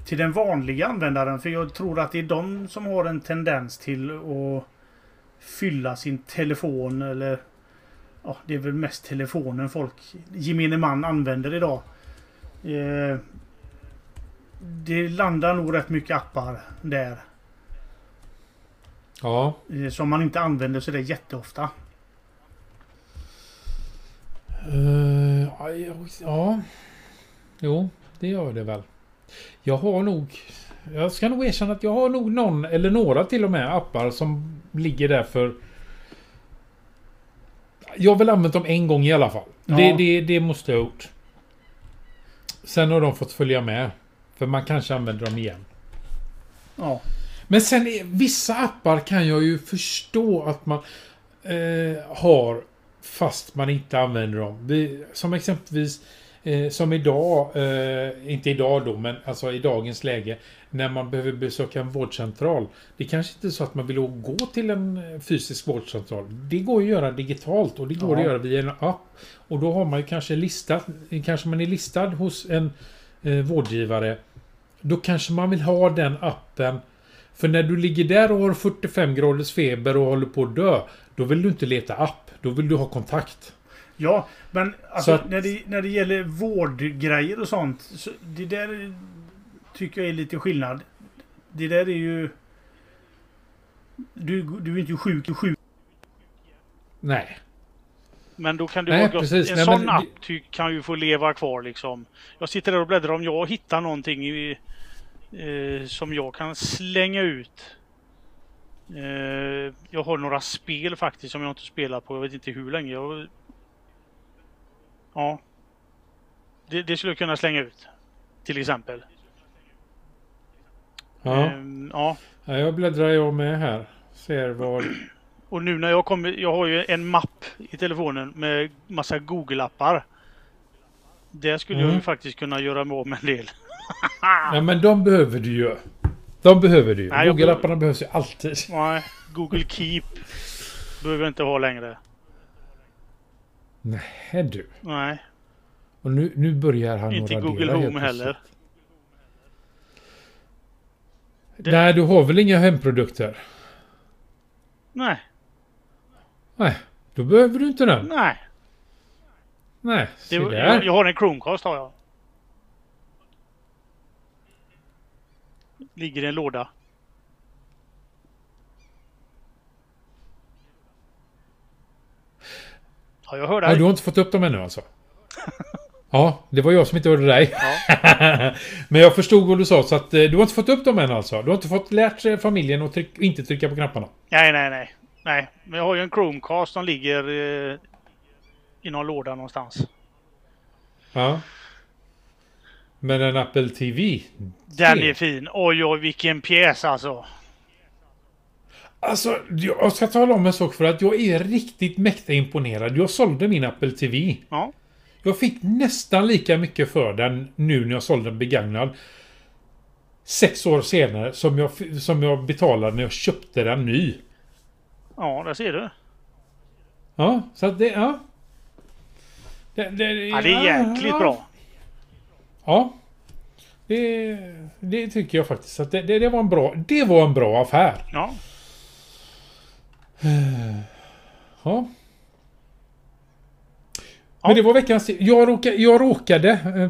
till den vanliga användaren. För jag tror att det är de som har en tendens till att fylla sin telefon eller... Ja, det är väl mest telefonen folk, gemene man, använder idag. Eh, det landar nog rätt mycket appar där. Ja. Eh, som man inte använder så det jätteofta. Uh, ja. Jo, det gör det väl. Jag har nog... Jag ska nog erkänna att jag har nog någon eller några till och med appar som ligger där för... Jag har väl använt dem en gång i alla fall. Ja. Det, det, det måste jag ha gjort. Sen har de fått följa med. För man kanske använder dem igen. Ja. Men sen vissa appar kan jag ju förstå att man eh, har fast man inte använder dem. Vi, som exempelvis eh, som idag, eh, inte idag då, men alltså i dagens läge när man behöver besöka en vårdcentral. Det kanske inte är så att man vill gå till en fysisk vårdcentral. Det går att göra digitalt och det går ja. att göra via en app. Och då har man ju kanske listat, kanske man är listad hos en eh, vårdgivare. Då kanske man vill ha den appen för när du ligger där och har 45 graders feber och håller på att dö. Då vill du inte leta app. Då vill du ha kontakt. Ja, men alltså, att, när, det, när det gäller vårdgrejer och sånt. Så det där tycker jag är lite skillnad. Det där är ju... Du, du är inte sjuk, du är sjuk. Nej. Men då kan du Nej, precis. En Nej, sån men... app kan ju få leva kvar liksom. Jag sitter där och bläddrar om jag hittar någonting i eh, som jag kan slänga ut. Eh, jag har några spel faktiskt som jag inte spelat på. Jag vet inte hur länge. Jag... Ja. Det, det, skulle jag kunna slänga ut. Till exempel. Ja. Eh, ja. ja. Jag bläddrar jag med här. Ser vad... Och nu när jag kommer. Jag har ju en mapp i telefonen med massa Google-appar. Där skulle mm. jag ju faktiskt kunna göra mig av med en del. ja men de behöver du ju. De behöver du ju. Google-apparna behövs ju alltid. Nej, Google Keep behöver jag inte ha längre. Nej du. Nej. Och nu, nu börjar han Inte Google Home heller. Det... Nej, du har väl inga hemprodukter? Nej. Nej, då behöver du inte den. Nej. Nej, det, jag, jag har en Chromecast har jag. Ligger i en låda. Ja, jag hör dig. Ja, du har inte fått upp dem ännu alltså? Ja, det var jag som inte hörde dig. Ja. Men jag förstod vad du sa, så att eh, du har inte fått upp dem än alltså? Du har inte fått lärt familjen att tryck, inte trycka på knapparna? Nej, nej, nej. Nej, men jag har ju en Chromecast som ligger eh, i någon låda någonstans. Ja. Men en Apple TV? Den är fin. Oj, oj, vilken pjäs alltså. Alltså, jag ska tala om en sak för att jag är riktigt mäkta imponerad. Jag sålde min Apple TV. Ja. Jag fick nästan lika mycket för den nu när jag sålde den begagnad. Sex år senare som jag, som jag betalade när jag köpte den ny. Ja, där ser du. Ja, så att det... Ja. Det, det, Ja, det är jäkligt ja, bra. Ja. Det, det tycker jag faktiskt. Att det, det, det, var en bra, det var en bra affär. Ja. Ja. Men det var veckans... Jag råkade... Jag råkade eh,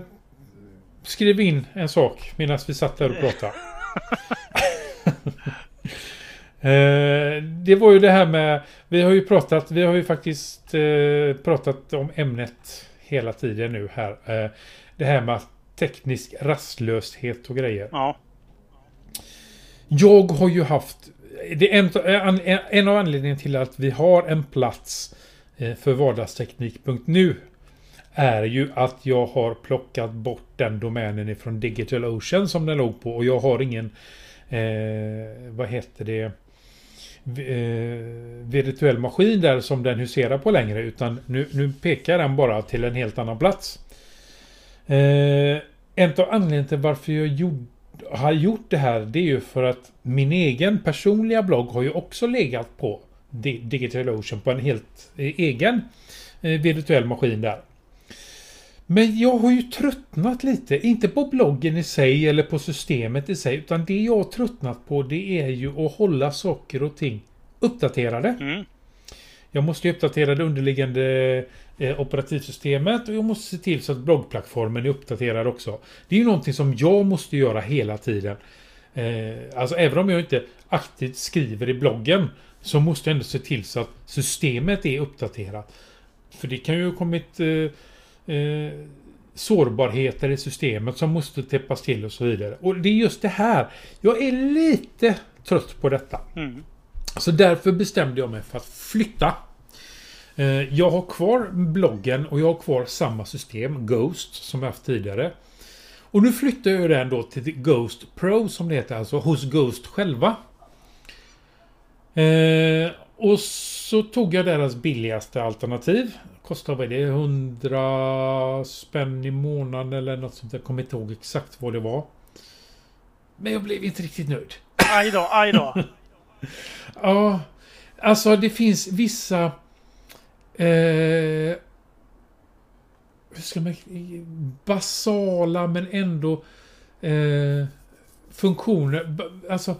skriva in en sak medan vi satt där och pratade. eh, det var ju det här med... Vi har ju pratat... Vi har ju faktiskt eh, pratat om ämnet hela tiden nu här. Det här med teknisk rastlöshet och grejer. Ja. Jag har ju haft... Det är en, en, en av anledningarna till att vi har en plats eh, för vardagsteknik.nu är ju att jag har plockat bort den domänen ifrån Digital Ocean som den låg på och jag har ingen eh, vad heter det eh, virtuell maskin där som den huserar på längre utan nu, nu pekar den bara till en helt annan plats. Eh, en av anledningarna till varför jag gjorde har gjort det här det är ju för att min egen personliga blogg har ju också legat på Digital Ocean på en helt eh, egen eh, virtuell maskin där. Men jag har ju tröttnat lite, inte på bloggen i sig eller på systemet i sig, utan det jag har tröttnat på det är ju att hålla saker och ting uppdaterade. Mm. Jag måste ju uppdatera det underliggande eh, operativsystemet och jag måste se till så att bloggplattformen är uppdaterad också. Det är ju någonting som jag måste göra hela tiden. Eh, alltså även om jag inte aktivt skriver i bloggen så måste jag ändå se till så att systemet är uppdaterat. För det kan ju ha kommit eh, eh, sårbarheter i systemet som måste täppas till och så vidare. Och det är just det här. Jag är lite trött på detta. Mm. Så därför bestämde jag mig för att flytta. Eh, Jag har kvar bloggen och jag har kvar samma system, Ghost, som jag haft tidigare. Och nu flyttar jag den då till Ghost Pro som det heter, alltså hos Ghost själva. Eh, och så tog jag deras billigaste alternativ. Kostar vad är det? 100 spänn i månaden eller något sånt. Jag kommer inte ihåg exakt vad det var. Men jag blev inte riktigt nöjd. Aj då, aj då. Ja, alltså det finns vissa... Eh, hur ska man... Basala men ändå... Eh, funktioner. Alltså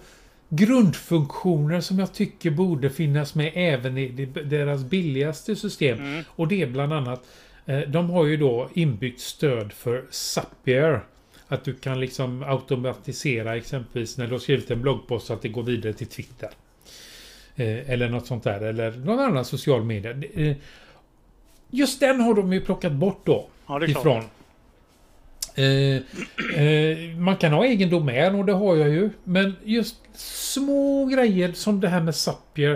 grundfunktioner som jag tycker borde finnas med även i deras billigaste system. Mm. Och det är bland annat... Eh, de har ju då inbyggt stöd för Zapier. Att du kan liksom automatisera exempelvis när du har skrivit en bloggpost så att det går vidare till Twitter. Eh, eller något sånt där. Eller någon annan social media. Eh, Just den har de ju plockat bort då. Ja, det är klart. ifrån. Eh, eh, man kan ha egen domän och det har jag ju. Men just små grejer som det här med Zapier.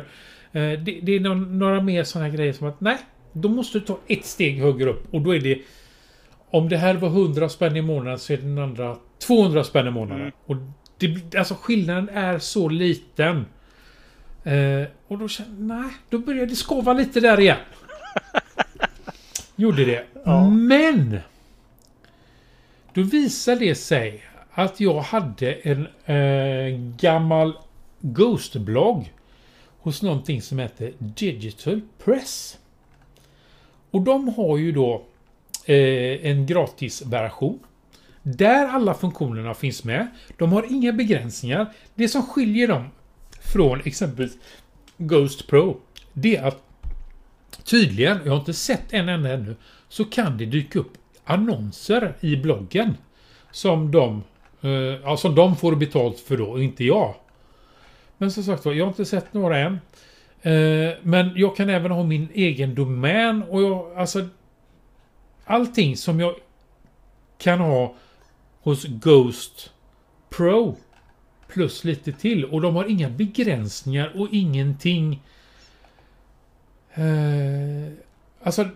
Eh, det, det är någon, några mer sådana grejer som att nej, då måste du ta ett steg högre upp och då är det om det här var 100 spänn i månaden så är den andra 200 spänn i månaden. Mm. Och det, alltså skillnaden är så liten. Eh, och då kände nej, då började det skava lite där igen. Gjorde det. Ja. Men! Då visade det sig att jag hade en eh, gammal Ghost-blogg hos någonting som heter Digital Press. Och de har ju då eh, en gratisversion. Där alla funktionerna finns med. De har inga begränsningar. Det som skiljer dem från exempelvis Ghost Pro. Det är att tydligen, jag har inte sett en enda ännu, så kan det dyka upp annonser i bloggen. Som de, eh, ja, som de får betalt för då, och inte jag. Men som sagt var, jag har inte sett några än. Eh, men jag kan även ha min egen domän och jag, alltså allting som jag kan ha hos Ghost Pro plus lite till och de har inga begränsningar och ingenting eh, alltså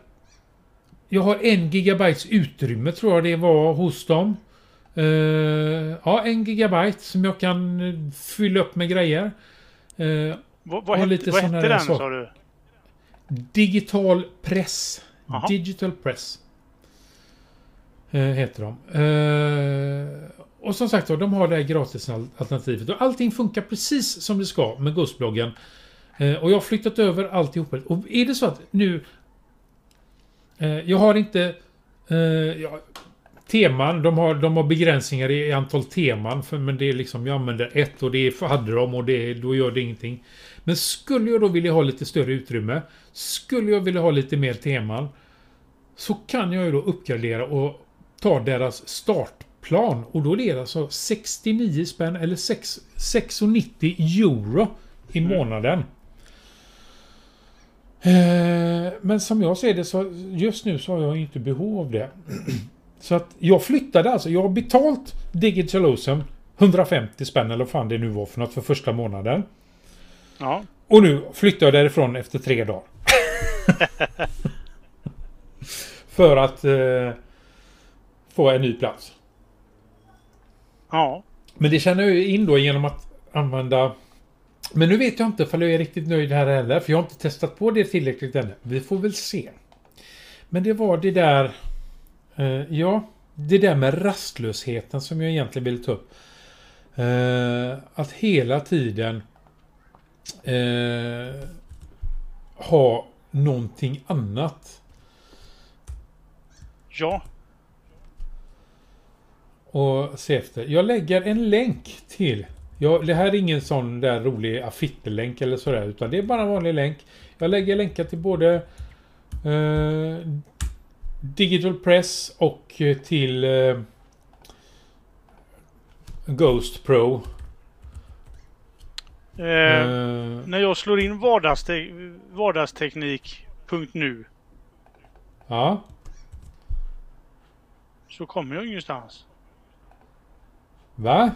jag har en gigabytes utrymme tror jag det var hos dem. Eh, ja, en gigabyte som jag kan eh, fylla upp med grejer. Eh, Vad, vad, hette, lite vad hette den sa du? Digital press. Jaha. Digital press. Eh, heter de. Och som sagt de har det här gratisalternativet. Och allting funkar precis som det ska med Ghostbloggen. Eh, och jag har flyttat över alltihop. Och är det så att nu... Eh, jag har inte... Eh, ja, teman, de har, de har begränsningar i antal teman. För, men det är liksom, jag använder ett och det hade de och det, då gör det ingenting. Men skulle jag då vilja ha lite större utrymme. Skulle jag vilja ha lite mer teman. Så kan jag ju då uppgradera och ta deras start startplan. Och då är det alltså 69 spänn eller 6 6,90 euro i månaden. Eh, Men som jag ser det så just nu så har jag inte behov av det. Så att jag flyttade alltså. Jag har betalt Digital Ocean 150 spänn eller vad fan det nu var för något för första månaden. Ja. Och nu flyttar jag därifrån efter tre dagar. för att eh, få en ny plats. Ja. Men det känner jag ju in då genom att använda... Men nu vet jag inte om jag är riktigt nöjd här heller. För jag har inte testat på det tillräckligt ännu. Vi får väl se. Men det var det där... Eh, ja, det där med rastlösheten som jag egentligen ville ta upp. Eh, att hela tiden eh, ha någonting annat. Ja. Och se efter. Jag lägger en länk till. Jag, det här är ingen sån där rolig affittelänk eller sådär. Utan det är bara en vanlig länk. Jag lägger länkar till både eh, Digital Press och eh, till eh, Ghost Pro. Eh, Eh, När jag slår in vardagste vardagsteknik.nu ja. så kommer jag ingenstans. Va?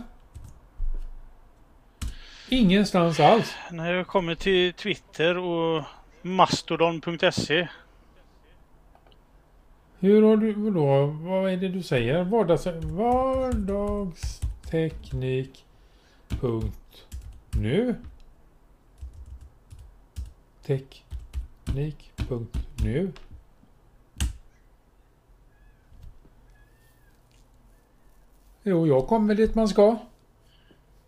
Ingenstans alls. När jag kommer till Twitter och mastodon.se. Hur har du då? Vad är det du säger? Vardags, vardagsteknik. Punkt. Nu. Teknik. Punkt. Nu. Jo, jag kommer dit man ska.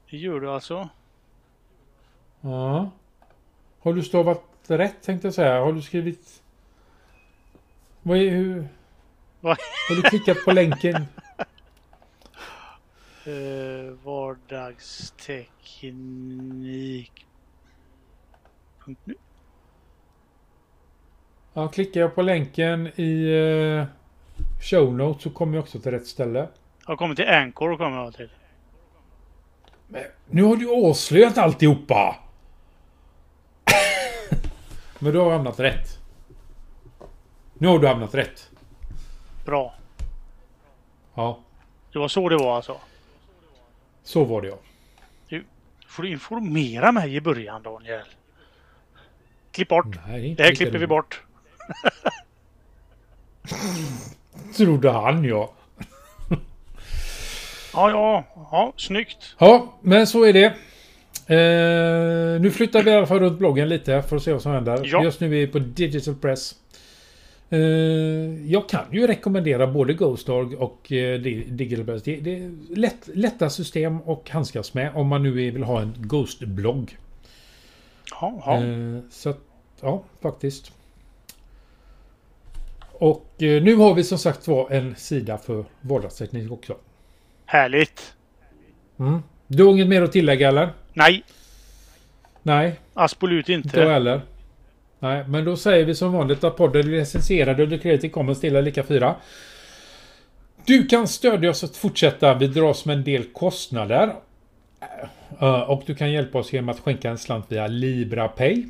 Det gör du alltså? Ja. Har du stavat rätt tänkte jag säga? Har du skrivit... Vad är... Hur... Va? Har du klickat på länken? Eh, vardagsteknik.nu Ja, klickar jag på länken i eh, show notes så kommer jag också till rätt ställe. Jag kommer till Anchor och kommer jag till. Men nu har du avslöjat alltihopa! Men du har hamnat rätt. Nu har du hamnat rätt. Bra. Ja, Det var så det var alltså. så var det ja. Får du informera mig i början Daniel? Klipp bort. Nej, Det här klipper vi roligt. bort. Trodde han ja. Ja, ja, ja, snyggt. Ja, men så är det. Eh, nu flyttar vi i alla fall runt bloggen lite för att se vad som händer. Ja. Just nu är vi på Digital Press. Eh, jag kan ju rekommendera både Ghostorg och eh, Di- Digital Press. Det, det är lätt, lätta system och handskas med om man nu vill ha en Ghost-blogg. Ja, ja. Eh, så att, ja, faktiskt. Och eh, nu har vi som sagt var en sida för vardagsteknik också. Härligt. Mm. Du har inget mer att tillägga eller? Nej, Nej, absolut inte inte. heller. Nej, men då säger vi som vanligt att podden är licensierad under Creative Commons till lika 4. Du kan stödja oss att fortsätta. Vi dras med en del kostnader. Eh, Och du kan hjälpa oss genom att skänka en slant via LibraPay.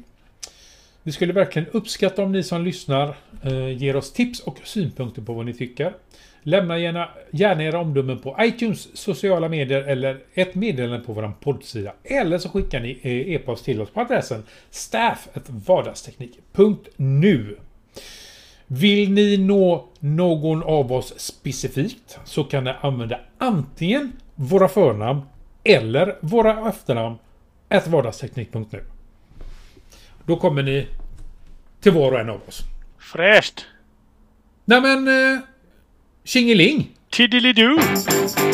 Vi skulle verkligen uppskatta om ni som lyssnar eh, ger oss tips och synpunkter på vad ni tycker. Lämna gärna, gärna era omdömen på iTunes, sociala medier eller ett meddelande på vår poddsida. Eller så skickar ni eh, e-post till oss på adressen staff.vardagsteknik.nu Vill ni nå någon av oss specifikt så kan ni använda antingen våra förnamn eller våra efternamn vardagsteknik.nu Då kommer ni till var och en av oss. Fräscht. Nej men... Tjingeling! Tiddelidoo!